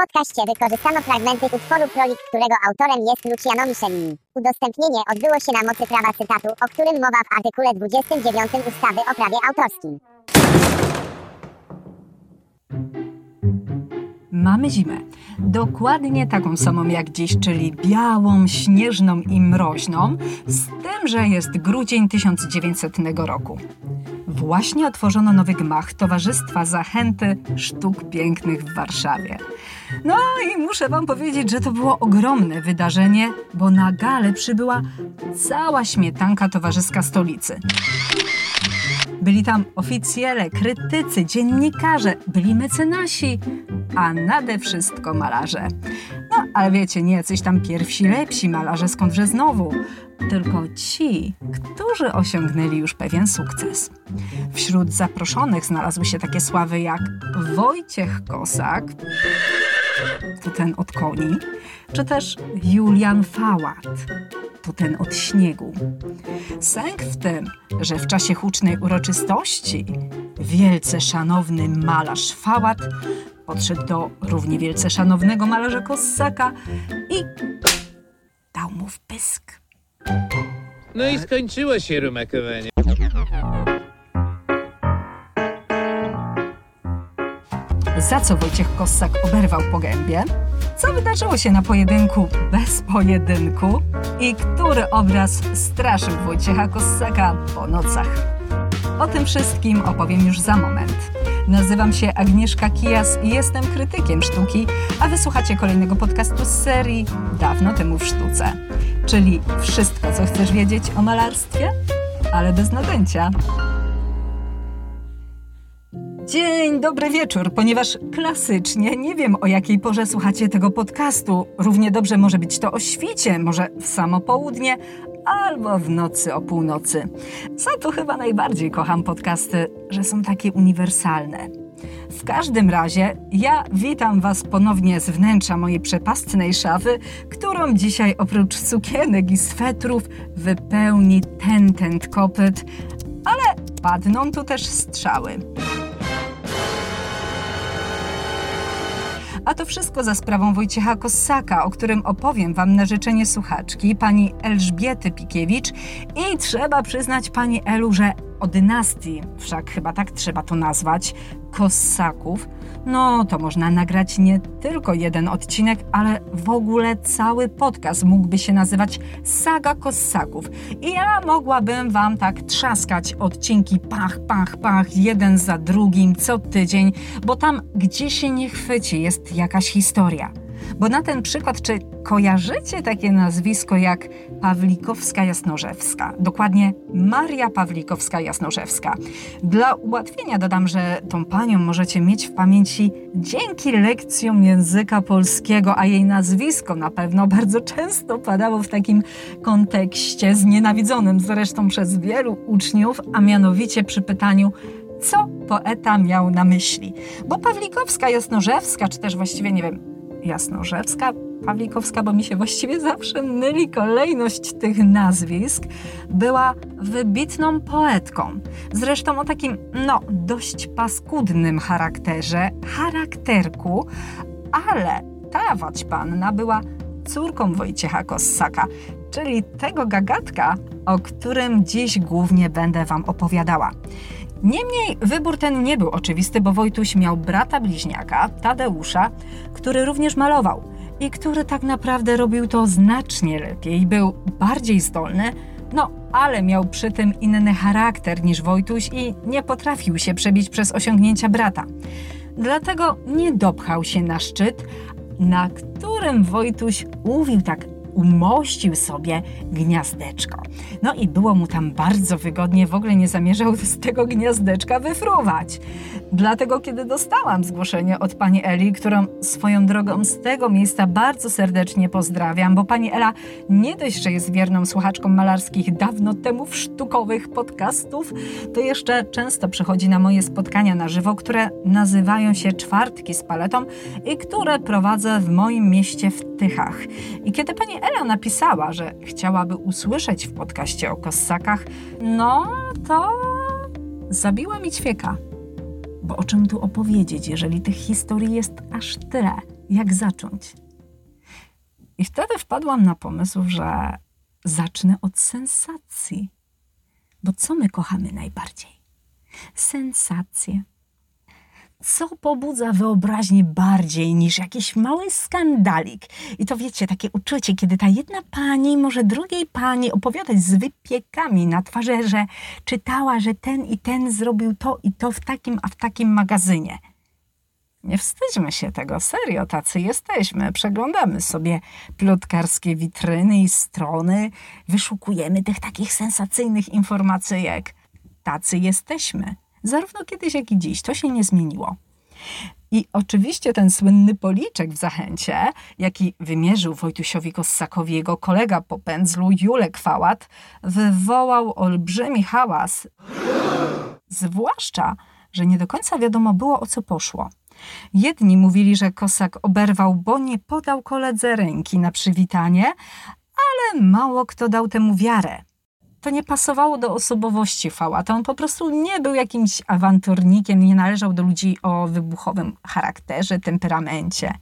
podcaście wykorzystano fragmenty utworu Prolik, którego autorem jest Luciano Michelini. Udostępnienie odbyło się na mocy prawa cytatu, o którym mowa w artykule 29 ustawy o prawie autorskim. Mamy zimę. Dokładnie taką samą jak dziś, czyli białą, śnieżną i mroźną, z tym, że jest grudzień 1900 roku. Właśnie otworzono nowy gmach Towarzystwa Zachęty Sztuk Pięknych w Warszawie. No i muszę Wam powiedzieć, że to było ogromne wydarzenie, bo na galę przybyła cała śmietanka towarzyska stolicy. Byli tam oficjele, krytycy, dziennikarze, byli mecenasi, a nade wszystko malarze. No, ale wiecie, nie jacyś tam pierwsi, lepsi malarze, skądże znowu, tylko ci, którzy osiągnęli już pewien sukces. Wśród zaproszonych znalazły się takie sławy jak Wojciech Kosak, to ten od koni, czy też Julian Fałat, ten od śniegu. Sęk w tym, że w czasie hucznej uroczystości wielce szanowny malarz Fałat podszedł do równie wielce szanownego malarza Kossaka i dał mu w pysk. No i skończyło się rumakowanie. Za co Wojciech Kossak oberwał po gębie? Co wydarzyło się na pojedynku bez pojedynku? I który obraz straszył Wojciecha Kossaka po nocach? O tym wszystkim opowiem już za moment. Nazywam się Agnieszka Kijas i jestem krytykiem sztuki, a wysłuchacie kolejnego podcastu z serii Dawno temu w sztuce. Czyli wszystko, co chcesz wiedzieć o malarstwie, ale bez nadęcia. Dzień dobry wieczór, ponieważ klasycznie nie wiem o jakiej porze słuchacie tego podcastu. Równie dobrze może być to o świcie, może w samo południe, albo w nocy o północy. Za to chyba najbardziej kocham podcasty, że są takie uniwersalne. W każdym razie ja witam Was ponownie z wnętrza mojej przepastnej szafy, którą dzisiaj oprócz sukienek i swetrów wypełni ten tent kopyt, ale padną tu też strzały. A to wszystko za sprawą Wojciecha Kossaka, o którym opowiem Wam na życzenie słuchaczki, pani Elżbiety Pikiewicz. I trzeba przyznać pani Elu, że o dynastii, wszak chyba tak trzeba to nazwać, Kossaków, no to można nagrać nie tylko jeden odcinek, ale w ogóle cały podcast mógłby się nazywać Saga Kossaków. I ja mogłabym Wam tak trzaskać odcinki pach, pach, pach, jeden za drugim, co tydzień, bo tam, gdzie się nie chwyci, jest jakaś historia. Bo na ten przykład, czy kojarzycie takie nazwisko jak Pawlikowska Jasnorzewska? Dokładnie Maria Pawlikowska Jasnorzewska. Dla ułatwienia dodam, że tą panią możecie mieć w pamięci dzięki lekcjom języka polskiego, a jej nazwisko na pewno bardzo często padało w takim kontekście znienawidzonym zresztą przez wielu uczniów, a mianowicie przy pytaniu co poeta miał na myśli. Bo Pawlikowska Jasnorzewska, czy też właściwie nie wiem, Jasnorzewska, Pawlikowska, bo mi się właściwie zawsze myli kolejność tych nazwisk, była wybitną poetką. Zresztą o takim, no, dość paskudnym charakterze, charakterku, ale ta waćpanna była córką Wojciecha Kossaka, czyli tego gagatka, o którym dziś głównie będę Wam opowiadała. Niemniej wybór ten nie był oczywisty, bo Wojtuś miał brata bliźniaka, Tadeusza, który również malował i który tak naprawdę robił to znacznie lepiej, był bardziej zdolny, no ale miał przy tym inny charakter niż Wojtuś i nie potrafił się przebić przez osiągnięcia brata. Dlatego nie dopchał się na szczyt, na którym Wojtuś mówił tak umościł sobie gniazdeczko. No i było mu tam bardzo wygodnie, w ogóle nie zamierzał z tego gniazdeczka wyfruwać. Dlatego, kiedy dostałam zgłoszenie od pani Eli, którą swoją drogą z tego miejsca bardzo serdecznie pozdrawiam, bo pani Ela nie dość, że jest wierną słuchaczką malarskich dawno temu sztukowych podcastów, to jeszcze często przychodzi na moje spotkania na żywo, które nazywają się Czwartki z paletą i które prowadzę w moim mieście w Tychach. I kiedy pani Ela napisała, że chciałaby usłyszeć w podcaście o kossakach, no to zabiła mi ćwieka. Bo o czym tu opowiedzieć, jeżeli tych historii jest aż tyle? jak zacząć. I wtedy wpadłam na pomysł, że zacznę od sensacji. Bo co my kochamy najbardziej? Sensacje. Co pobudza wyobraźnię bardziej niż jakiś mały skandalik? I to wiecie, takie uczucie, kiedy ta jedna pani może drugiej pani opowiadać z wypiekami na twarzy, że czytała, że ten i ten zrobił to i to w takim, a w takim magazynie. Nie wstydźmy się tego, serio, tacy jesteśmy. Przeglądamy sobie plotkarskie witryny i strony, wyszukujemy tych takich sensacyjnych informacyjek. Tacy jesteśmy. Zarówno kiedyś, jak i dziś. To się nie zmieniło. I oczywiście ten słynny policzek w zachęcie, jaki wymierzył Wojtusiowi Kossakowi jego kolega po pędzlu Julek Fałat, wywołał olbrzymi hałas. Zwłaszcza, że nie do końca wiadomo było o co poszło. Jedni mówili, że Kosak oberwał, bo nie podał koledze ręki na przywitanie, ale mało kto dał temu wiarę. To nie pasowało do osobowości Fałata. On po prostu nie był jakimś awanturnikiem, nie należał do ludzi o wybuchowym charakterze, temperamencie.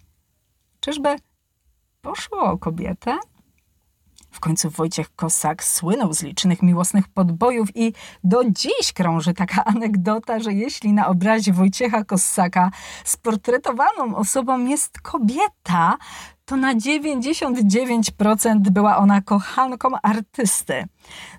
Czyżby poszło o kobietę? W końcu Wojciech Kosak słynął z licznych miłosnych podbojów i do dziś krąży taka anegdota, że jeśli na obrazie Wojciecha Kossaka sportretowaną osobą jest kobieta, to na 99% była ona kochanką artysty.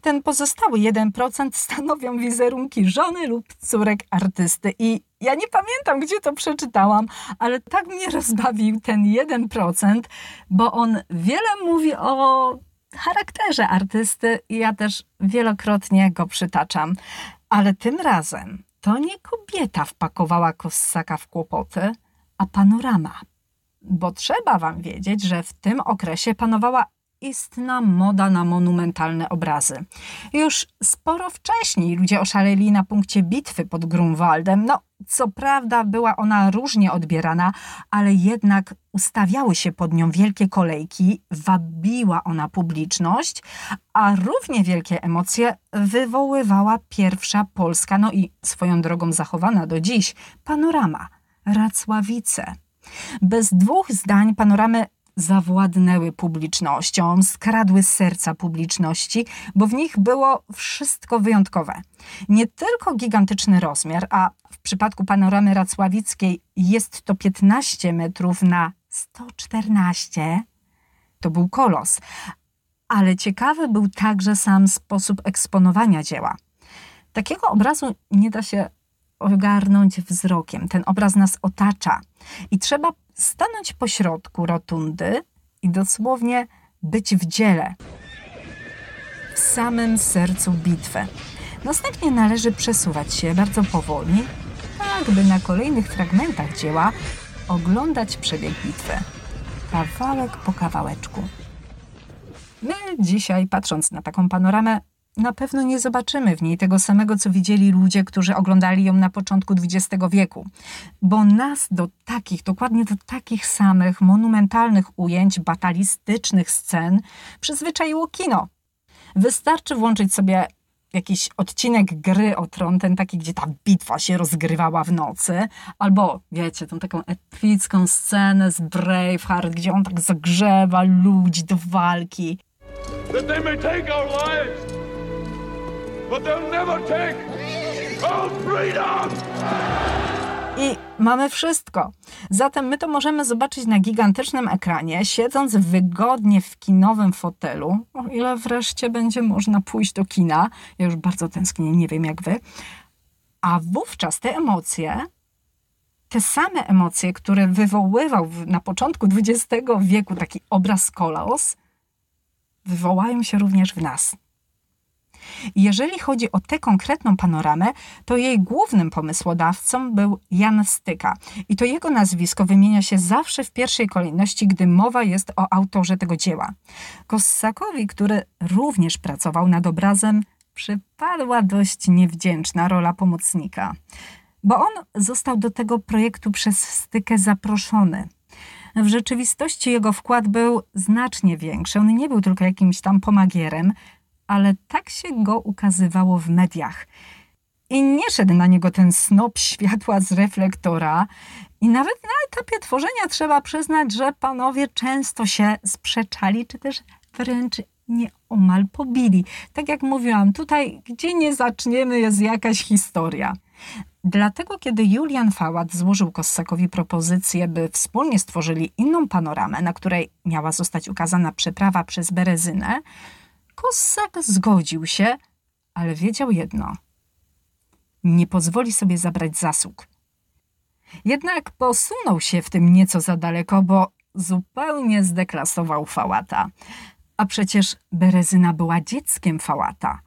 Ten pozostały 1% stanowią wizerunki żony lub córek artysty. I ja nie pamiętam, gdzie to przeczytałam, ale tak mnie rozbawił ten 1%, bo on wiele mówi o charakterze artysty i ja też wielokrotnie go przytaczam. Ale tym razem to nie kobieta wpakowała Kossaka w kłopoty, a panorama. Bo trzeba wam wiedzieć, że w tym okresie panowała istna moda na monumentalne obrazy. Już sporo wcześniej ludzie oszaleli na punkcie bitwy pod Grunwaldem. No, co prawda była ona różnie odbierana, ale jednak ustawiały się pod nią wielkie kolejki, wabiła ona publiczność, a równie wielkie emocje wywoływała pierwsza polska, no i swoją drogą zachowana do dziś, panorama Racławice. Bez dwóch zdań panoramy zawładnęły publicznością, skradły serca publiczności, bo w nich było wszystko wyjątkowe. Nie tylko gigantyczny rozmiar, a w przypadku panoramy racławickiej jest to 15 metrów na 114, to był kolos. Ale ciekawy był także sam sposób eksponowania dzieła. Takiego obrazu nie da się ogarnąć wzrokiem. Ten obraz nas otacza i trzeba stanąć po środku rotundy i dosłownie być w dziele, w samym sercu bitwy. Następnie należy przesuwać się bardzo powoli, tak by na kolejnych fragmentach dzieła oglądać przebieg bitwy, kawałek po kawałeczku. My dzisiaj, patrząc na taką panoramę, na pewno nie zobaczymy w niej tego samego, co widzieli ludzie, którzy oglądali ją na początku XX wieku. Bo nas do takich, dokładnie do takich samych monumentalnych ujęć, batalistycznych scen przyzwyczaiło kino. Wystarczy włączyć sobie jakiś odcinek gry o tron, ten taki, gdzie ta bitwa się rozgrywała w nocy, albo wiecie, tą taką epicką scenę z Braveheart, gdzie on tak zagrzewa ludzi do walki. that they may take our lives, I mamy wszystko. Zatem my to możemy zobaczyć na gigantycznym ekranie, siedząc wygodnie w kinowym fotelu, o ile wreszcie będzie można pójść do kina. Ja już bardzo tęsknię, nie wiem jak wy. A wówczas te emocje, te same emocje, które wywoływał na początku XX wieku taki obraz kolos, wywołają się również w nas. Jeżeli chodzi o tę konkretną panoramę, to jej głównym pomysłodawcą był Jan Styka. I to jego nazwisko wymienia się zawsze w pierwszej kolejności, gdy mowa jest o autorze tego dzieła. Kossakowi, który również pracował nad obrazem, przypadła dość niewdzięczna rola pomocnika, bo on został do tego projektu przez Stykę zaproszony. W rzeczywistości jego wkład był znacznie większy. On nie był tylko jakimś tam pomagierem, ale tak się go ukazywało w mediach. i nie szedł na niego ten snop światła z reflektora. I nawet na etapie tworzenia trzeba przyznać, że panowie często się sprzeczali, czy też wręcz nieomal pobili. Tak jak mówiłam, tutaj gdzie nie zaczniemy jest jakaś historia. Dlatego, kiedy Julian Fałat złożył Kossakowi propozycję, by wspólnie stworzyli inną panoramę, na której miała zostać ukazana przeprawa przez Berezynę, Kossak zgodził się, ale wiedział jedno. Nie pozwoli sobie zabrać zasług. Jednak posunął się w tym nieco za daleko, bo zupełnie zdeklasował Fałata. A przecież Berezyna była dzieckiem Fałata.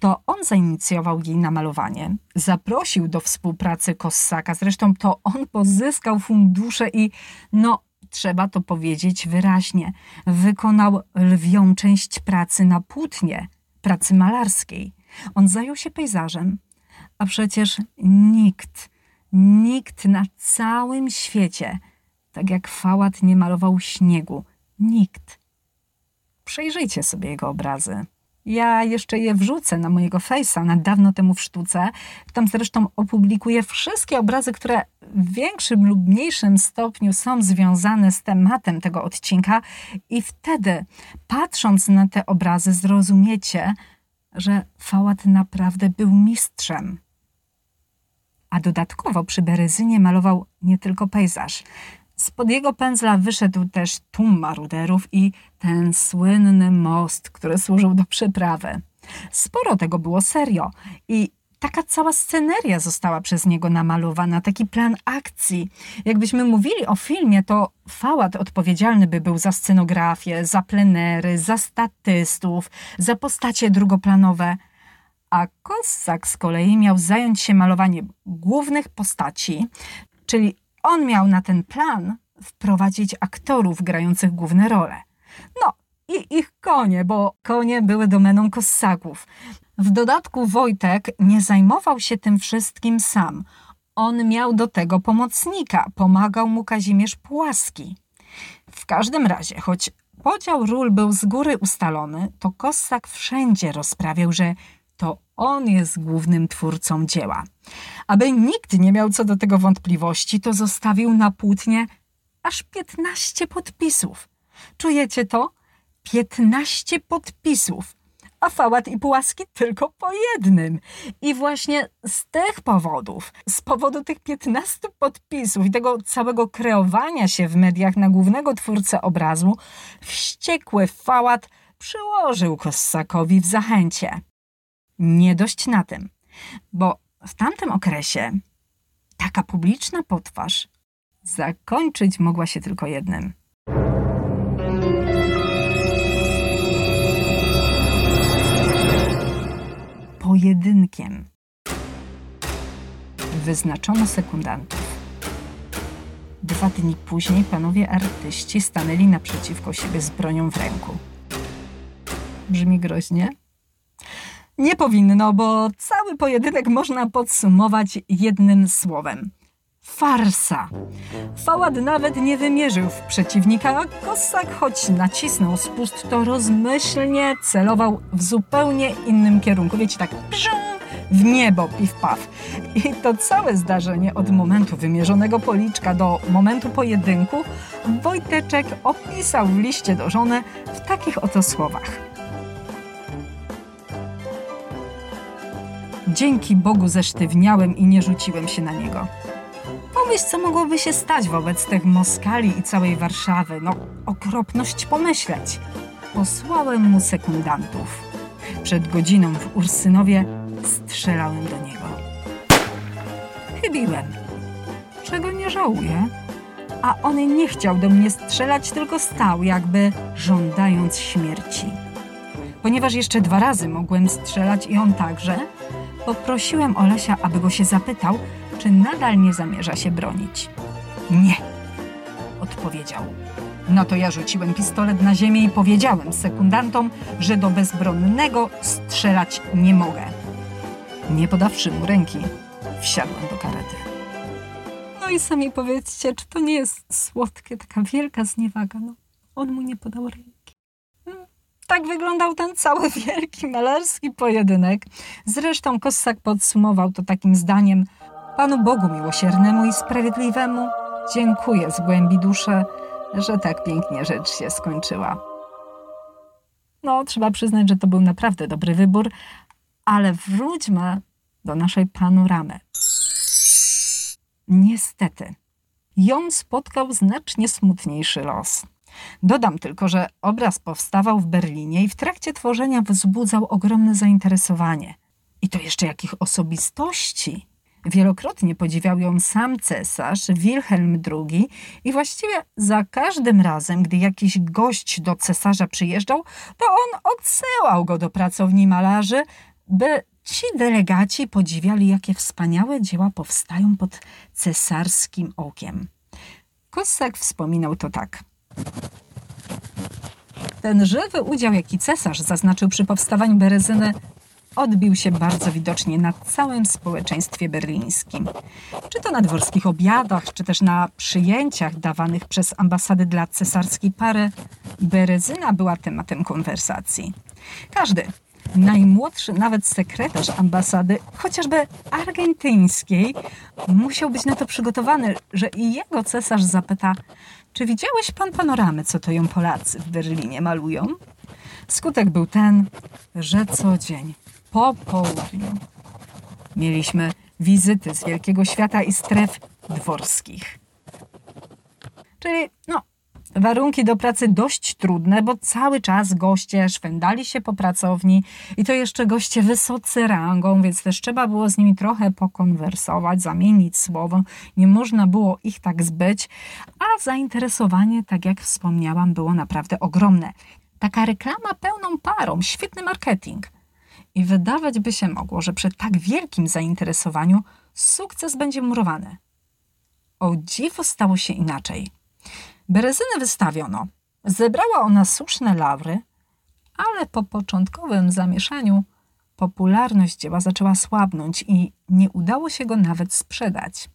To on zainicjował jej namalowanie, zaprosił do współpracy Kossaka, zresztą to on pozyskał fundusze i, no, trzeba to powiedzieć wyraźnie, wykonał lwią część pracy na płótnie, pracy malarskiej. On zajął się pejzażem, a przecież nikt, nikt na całym świecie, tak jak Fałat nie malował śniegu, nikt. Przejrzyjcie sobie jego obrazy. Ja jeszcze je wrzucę na mojego fejsa na dawno temu w sztuce. Tam zresztą opublikuję wszystkie obrazy, które w większym lub mniejszym stopniu są związane z tematem tego odcinka, i wtedy, patrząc na te obrazy, zrozumiecie, że Fałat naprawdę był mistrzem. A dodatkowo przy Berezynie malował nie tylko pejzaż. Spod jego pędzla wyszedł też tłum maruderów i ten słynny most, który służył do przeprawy. Sporo tego było serio i taka cała sceneria została przez niego namalowana, taki plan akcji. Jakbyśmy mówili o filmie, to Fałat odpowiedzialny by był za scenografię, za plenery, za statystów, za postacie drugoplanowe, a Kossak z kolei miał zająć się malowaniem głównych postaci, czyli on miał na ten plan wprowadzić aktorów grających główne role. No i ich konie, bo konie były domeną kossaków. W dodatku Wojtek nie zajmował się tym wszystkim sam. On miał do tego pomocnika, pomagał mu Kazimierz Płaski. W każdym razie, choć podział ról był z góry ustalony, to Kossak wszędzie rozprawiał, że to on jest głównym twórcą dzieła. Aby nikt nie miał co do tego wątpliwości, to zostawił na płótnie aż 15 podpisów. Czujecie to? 15 podpisów. A Fałat i Płaski tylko po jednym. I właśnie z tych powodów, z powodu tych 15 podpisów i tego całego kreowania się w mediach na głównego twórcę obrazu, wściekły Fałat przyłożył Kossakowi w zachęcie. Nie dość na tym, bo w tamtym okresie taka publiczna potwarz zakończyć mogła się tylko jednym. Pojedynkiem. Wyznaczono sekundantów. Dwa dni później panowie artyści stanęli naprzeciwko siebie z bronią w ręku. Brzmi groźnie? Nie powinno, bo cały pojedynek można podsumować jednym słowem. Farsa. Faład nawet nie wymierzył w przeciwnika, a Kossak, choć nacisnął spust, to rozmyślnie celował w zupełnie innym kierunku. Wiecie, tak pżum, w niebo, piw-paw. I to całe zdarzenie od momentu wymierzonego policzka do momentu pojedynku Wojteczek opisał w liście do żony w takich oto słowach. Dzięki Bogu zesztywniałem i nie rzuciłem się na niego. Pomyśl, co mogłoby się stać wobec tych Moskali i całej Warszawy. No, okropność pomyśleć. Posłałem mu sekundantów. Przed godziną w Ursynowie strzelałem do niego. Chybiłem, czego nie żałuję. A on nie chciał do mnie strzelać, tylko stał, jakby żądając śmierci. Ponieważ jeszcze dwa razy mogłem strzelać i on także, poprosiłem Olesia, aby go się zapytał, czy nadal nie zamierza się bronić. Nie, odpowiedział. No to ja rzuciłem pistolet na ziemię i powiedziałem sekundantom, że do bezbronnego strzelać nie mogę. Nie podawszy mu ręki, wsiadłem do karety. No i sami powiedzcie, czy to nie jest słodkie, taka wielka zniewaga? No, on mu nie podał ręki. Tak wyglądał ten cały wielki malarski pojedynek. Zresztą Kossak podsumował to takim zdaniem: Panu Bogu miłosiernemu i sprawiedliwemu dziękuję z głębi duszy, że tak pięknie rzecz się skończyła. No, trzeba przyznać, że to był naprawdę dobry wybór, ale wróćmy do naszej panoramy. Niestety, ją spotkał znacznie smutniejszy los. Dodam tylko, że obraz powstawał w Berlinie i w trakcie tworzenia wzbudzał ogromne zainteresowanie. I to jeszcze jakich osobistości. Wielokrotnie podziwiał ją sam cesarz Wilhelm II i właściwie za każdym razem, gdy jakiś gość do cesarza przyjeżdżał, to on odsyłał go do pracowni malarzy, by ci delegaci podziwiali, jakie wspaniałe dzieła powstają pod cesarskim okiem. Kossak wspominał to tak. Ten żywy udział, jaki cesarz zaznaczył przy powstawaniu Berezyny, odbił się bardzo widocznie na całym społeczeństwie berlińskim. Czy to na dworskich obiadach, czy też na przyjęciach dawanych przez ambasady dla cesarskiej pary, Berezyna była tematem konwersacji. Każdy, najmłodszy nawet sekretarz ambasady, chociażby argentyńskiej, musiał być na to przygotowany, że i jego cesarz zapyta, czy widziałeś pan panoramy, co to ją Polacy w Berlinie malują? Skutek był ten, że co dzień, po południu, mieliśmy wizyty z wielkiego świata i stref dworskich. Czyli, no, warunki do pracy dość trudne, bo cały czas goście szwendali się po pracowni i to jeszcze goście wysocy rangą, więc też trzeba było z nimi trochę pokonwersować, zamienić słowo. Nie można było ich tak zbyć, a zainteresowanie, tak jak wspomniałam, było naprawdę ogromne. Taka reklama pełną parą, świetny marketing. I wydawać by się mogło, że przy tak wielkim zainteresowaniu sukces będzie murowany. O dziwo stało się inaczej. Berezynę wystawiono. Zebrała ona słuszne lawry, ale po początkowym zamieszaniu popularność dzieła zaczęła słabnąć i nie udało się go nawet sprzedać.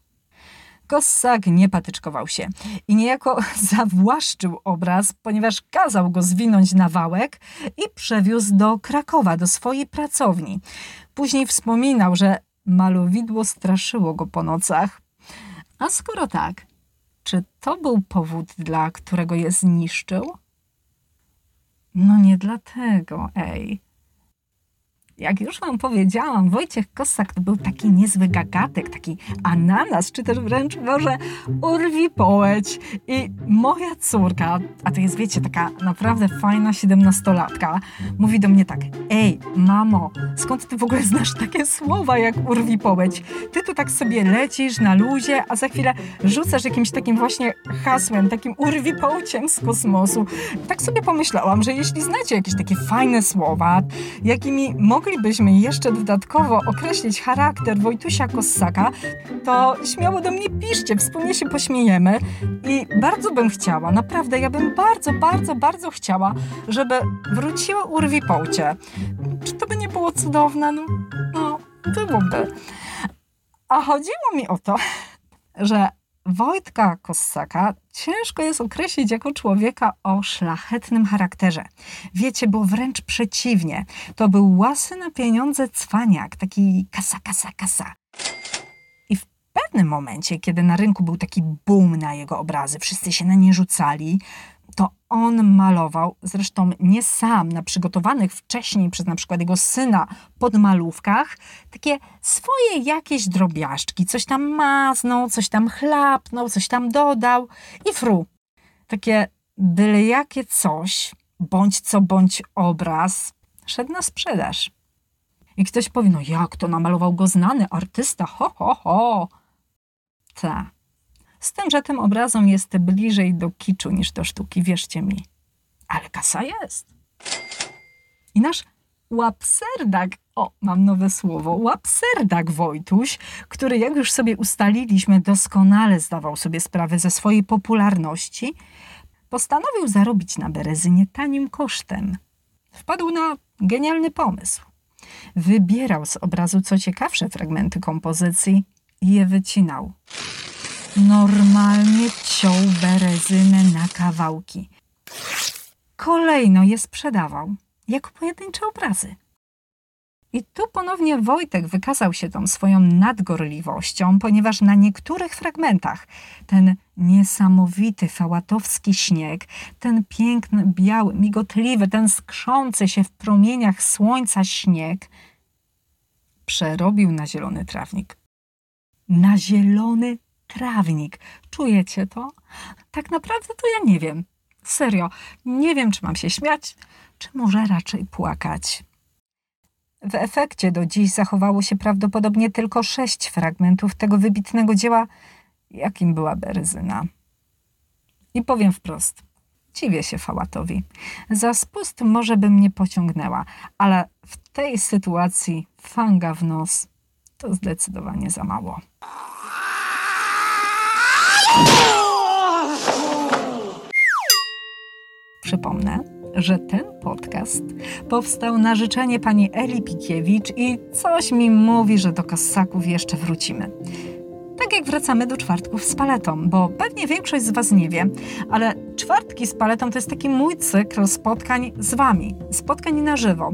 Kossak nie patyczkował się i niejako zawłaszczył obraz, ponieważ kazał go zwinąć na wałek i przewiózł do Krakowa, do swojej pracowni. Później wspominał, że malowidło straszyło go po nocach. A skoro tak, czy to był powód, dla którego je zniszczył? No nie dlatego, ej. Jak już wam powiedziałam, Wojciech Kossak to był taki niezły gagatek, taki ananas, czy też wręcz może urwi połeć. I moja córka, a to jest wiecie, taka naprawdę fajna siedemnastolatka, mówi do mnie tak, ej mamo, skąd ty w ogóle znasz takie słowa jak urwi połeć? Ty tu tak sobie lecisz na luzie, a za chwilę rzucasz jakimś takim właśnie hasłem, takim urwi połciem z kosmosu. Tak sobie pomyślałam, że jeśli znacie jakieś takie fajne słowa, jakimi mogę moglibyśmy jeszcze dodatkowo określić charakter Wojtusia Kossaka, to śmiało do mnie piszcie, wspólnie się pośmiejemy i bardzo bym chciała, naprawdę, ja bym bardzo, bardzo, bardzo chciała, żeby wróciło Urwi Połcie. Czy to by nie było cudowne? No, no byłoby. A chodziło mi o to, że Wojtka Kossaka ciężko jest określić jako człowieka o szlachetnym charakterze. Wiecie, bo wręcz przeciwnie. To był łasy na pieniądze cwaniak, taki kasa, kasa, kasa. I w pewnym momencie, kiedy na rynku był taki boom na jego obrazy, wszyscy się na nie rzucali, to on malował, zresztą nie sam, na przygotowanych wcześniej przez na przykład jego syna podmalówkach, takie swoje jakieś drobiażdżki. Coś tam maznął, coś tam chlapnął, coś tam dodał i fru. Takie byle jakie coś, bądź co bądź obraz, szedł na sprzedaż. I ktoś powie, no jak to namalował go znany artysta, ho, ho, ho. Ta, z tym, że tym obrazom jest bliżej do kiczu niż do sztuki, wierzcie mi. Ale kasa jest. I nasz łapserdak, o, mam nowe słowo, łapserdak Wojtuś, który jak już sobie ustaliliśmy, doskonale zdawał sobie sprawę ze swojej popularności, postanowił zarobić na Berezynie tanim kosztem. Wpadł na genialny pomysł. Wybierał z obrazu co ciekawsze fragmenty kompozycji i je wycinał normalnie ciął berezynę na kawałki. kolejno je sprzedawał jako pojedyncze obrazy. I tu ponownie Wojtek wykazał się tą swoją nadgorliwością, ponieważ na niektórych fragmentach ten niesamowity fałatowski śnieg, ten piękny, biały, migotliwy, ten skrzący się w promieniach słońca śnieg przerobił na zielony trawnik. Na zielony trawnik. Czujecie to? Tak naprawdę to ja nie wiem. Serio, nie wiem, czy mam się śmiać, czy może raczej płakać. W efekcie do dziś zachowało się prawdopodobnie tylko sześć fragmentów tego wybitnego dzieła, jakim była Beryzyna. I powiem wprost, dziwię się Fałatowi. Za spust może by mnie pociągnęła, ale w tej sytuacji fanga w nos to zdecydowanie za mało. Przypomnę, że ten podcast powstał na życzenie pani Eli Pikiewicz i coś mi mówi, że do Kossaków jeszcze wrócimy. Tak jak wracamy do czwartków z paletą, bo pewnie większość z Was nie wie, ale czwartki z paletą to jest taki mój cykl spotkań z Wami, spotkań na żywo.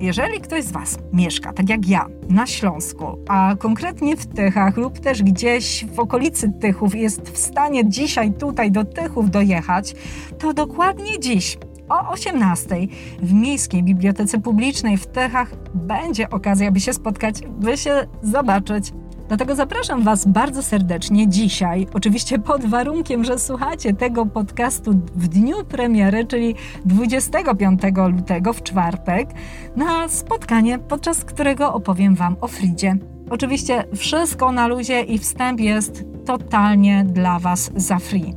Jeżeli ktoś z Was mieszka, tak jak ja, na Śląsku, a konkretnie w Tychach lub też gdzieś w okolicy Tychów jest w stanie dzisiaj tutaj do Tychów dojechać, to dokładnie dziś o 18 w Miejskiej Bibliotece Publicznej w Tychach będzie okazja, by się spotkać, by się zobaczyć. Dlatego zapraszam Was bardzo serdecznie dzisiaj, oczywiście pod warunkiem, że słuchacie tego podcastu w dniu premiery, czyli 25 lutego w czwartek, na spotkanie, podczas którego opowiem Wam o Fridzie. Oczywiście wszystko na luzie i wstęp jest totalnie dla Was za free.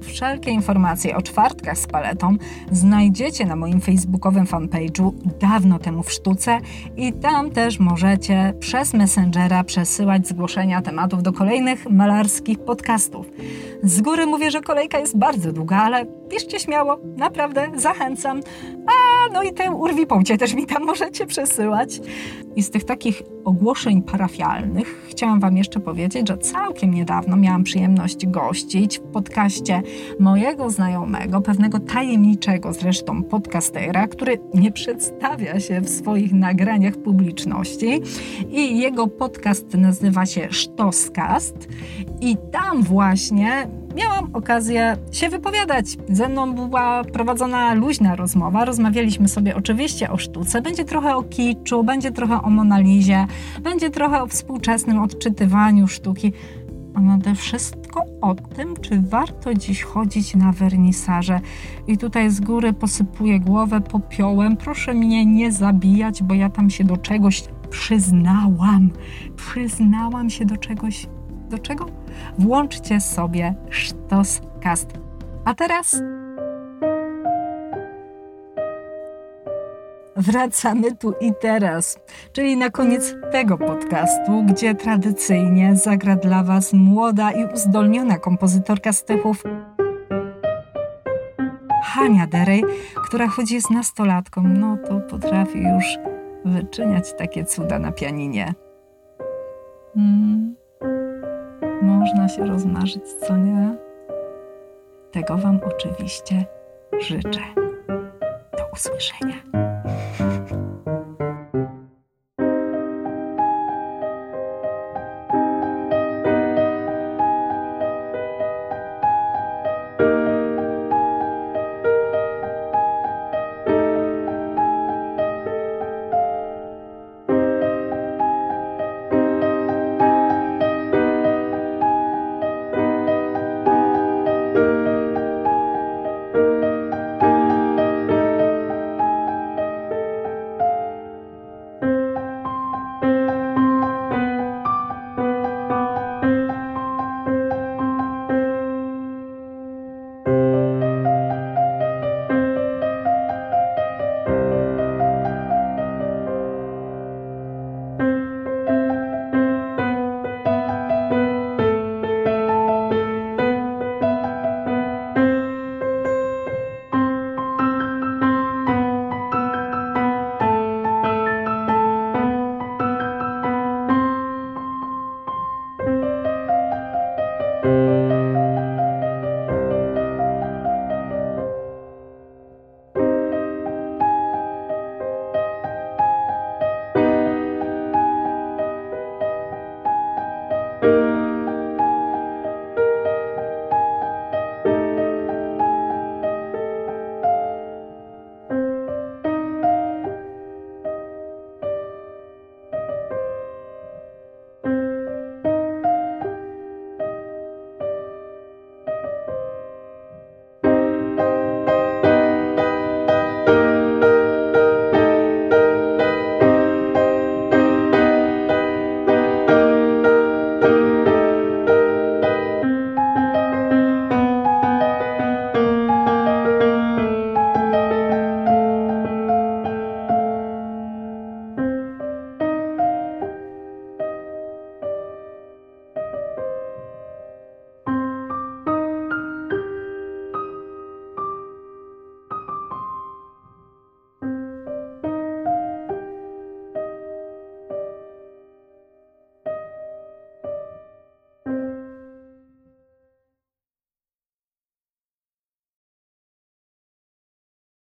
Wszelkie informacje o czwartkach z paletą znajdziecie na moim facebookowym fanpage'u dawno temu w sztuce i tam też możecie przez Messengera przesyłać zgłoszenia tematów do kolejnych malarskich podcastów. Z góry mówię, że kolejka jest bardzo długa, ale piszcie śmiało, naprawdę zachęcam. No i tę urwipącie też mi tam możecie przesyłać. I z tych takich ogłoszeń parafialnych chciałam Wam jeszcze powiedzieć, że całkiem niedawno miałam przyjemność gościć w podcaście mojego znajomego, pewnego tajemniczego zresztą podcastera, który nie przedstawia się w swoich nagraniach publiczności i jego podcast nazywa się Sztoskast i tam właśnie miałam okazję się wypowiadać. Ze mną była prowadzona luźna rozmowa. Rozmawialiśmy sobie oczywiście o sztuce. Będzie trochę o kiczu, będzie trochę o Monalizie, będzie trochę o współczesnym odczytywaniu sztuki. A nade wszystko o tym, czy warto dziś chodzić na wernisaże. I tutaj z góry posypuję głowę popiołem. Proszę mnie nie zabijać, bo ja tam się do czegoś przyznałam. Przyznałam się do czegoś. Do czego? Włączcie sobie Sztoscast. A teraz wracamy tu i teraz, czyli na koniec tego podcastu, gdzie tradycyjnie zagra dla Was młoda i uzdolniona kompozytorka z Tychów Hania Derej, która choć jest nastolatką, no to potrafi już wyczyniać takie cuda na pianinie. Hmm. Można się rozmarzyć, co nie? Tego Wam oczywiście życzę. Do usłyszenia.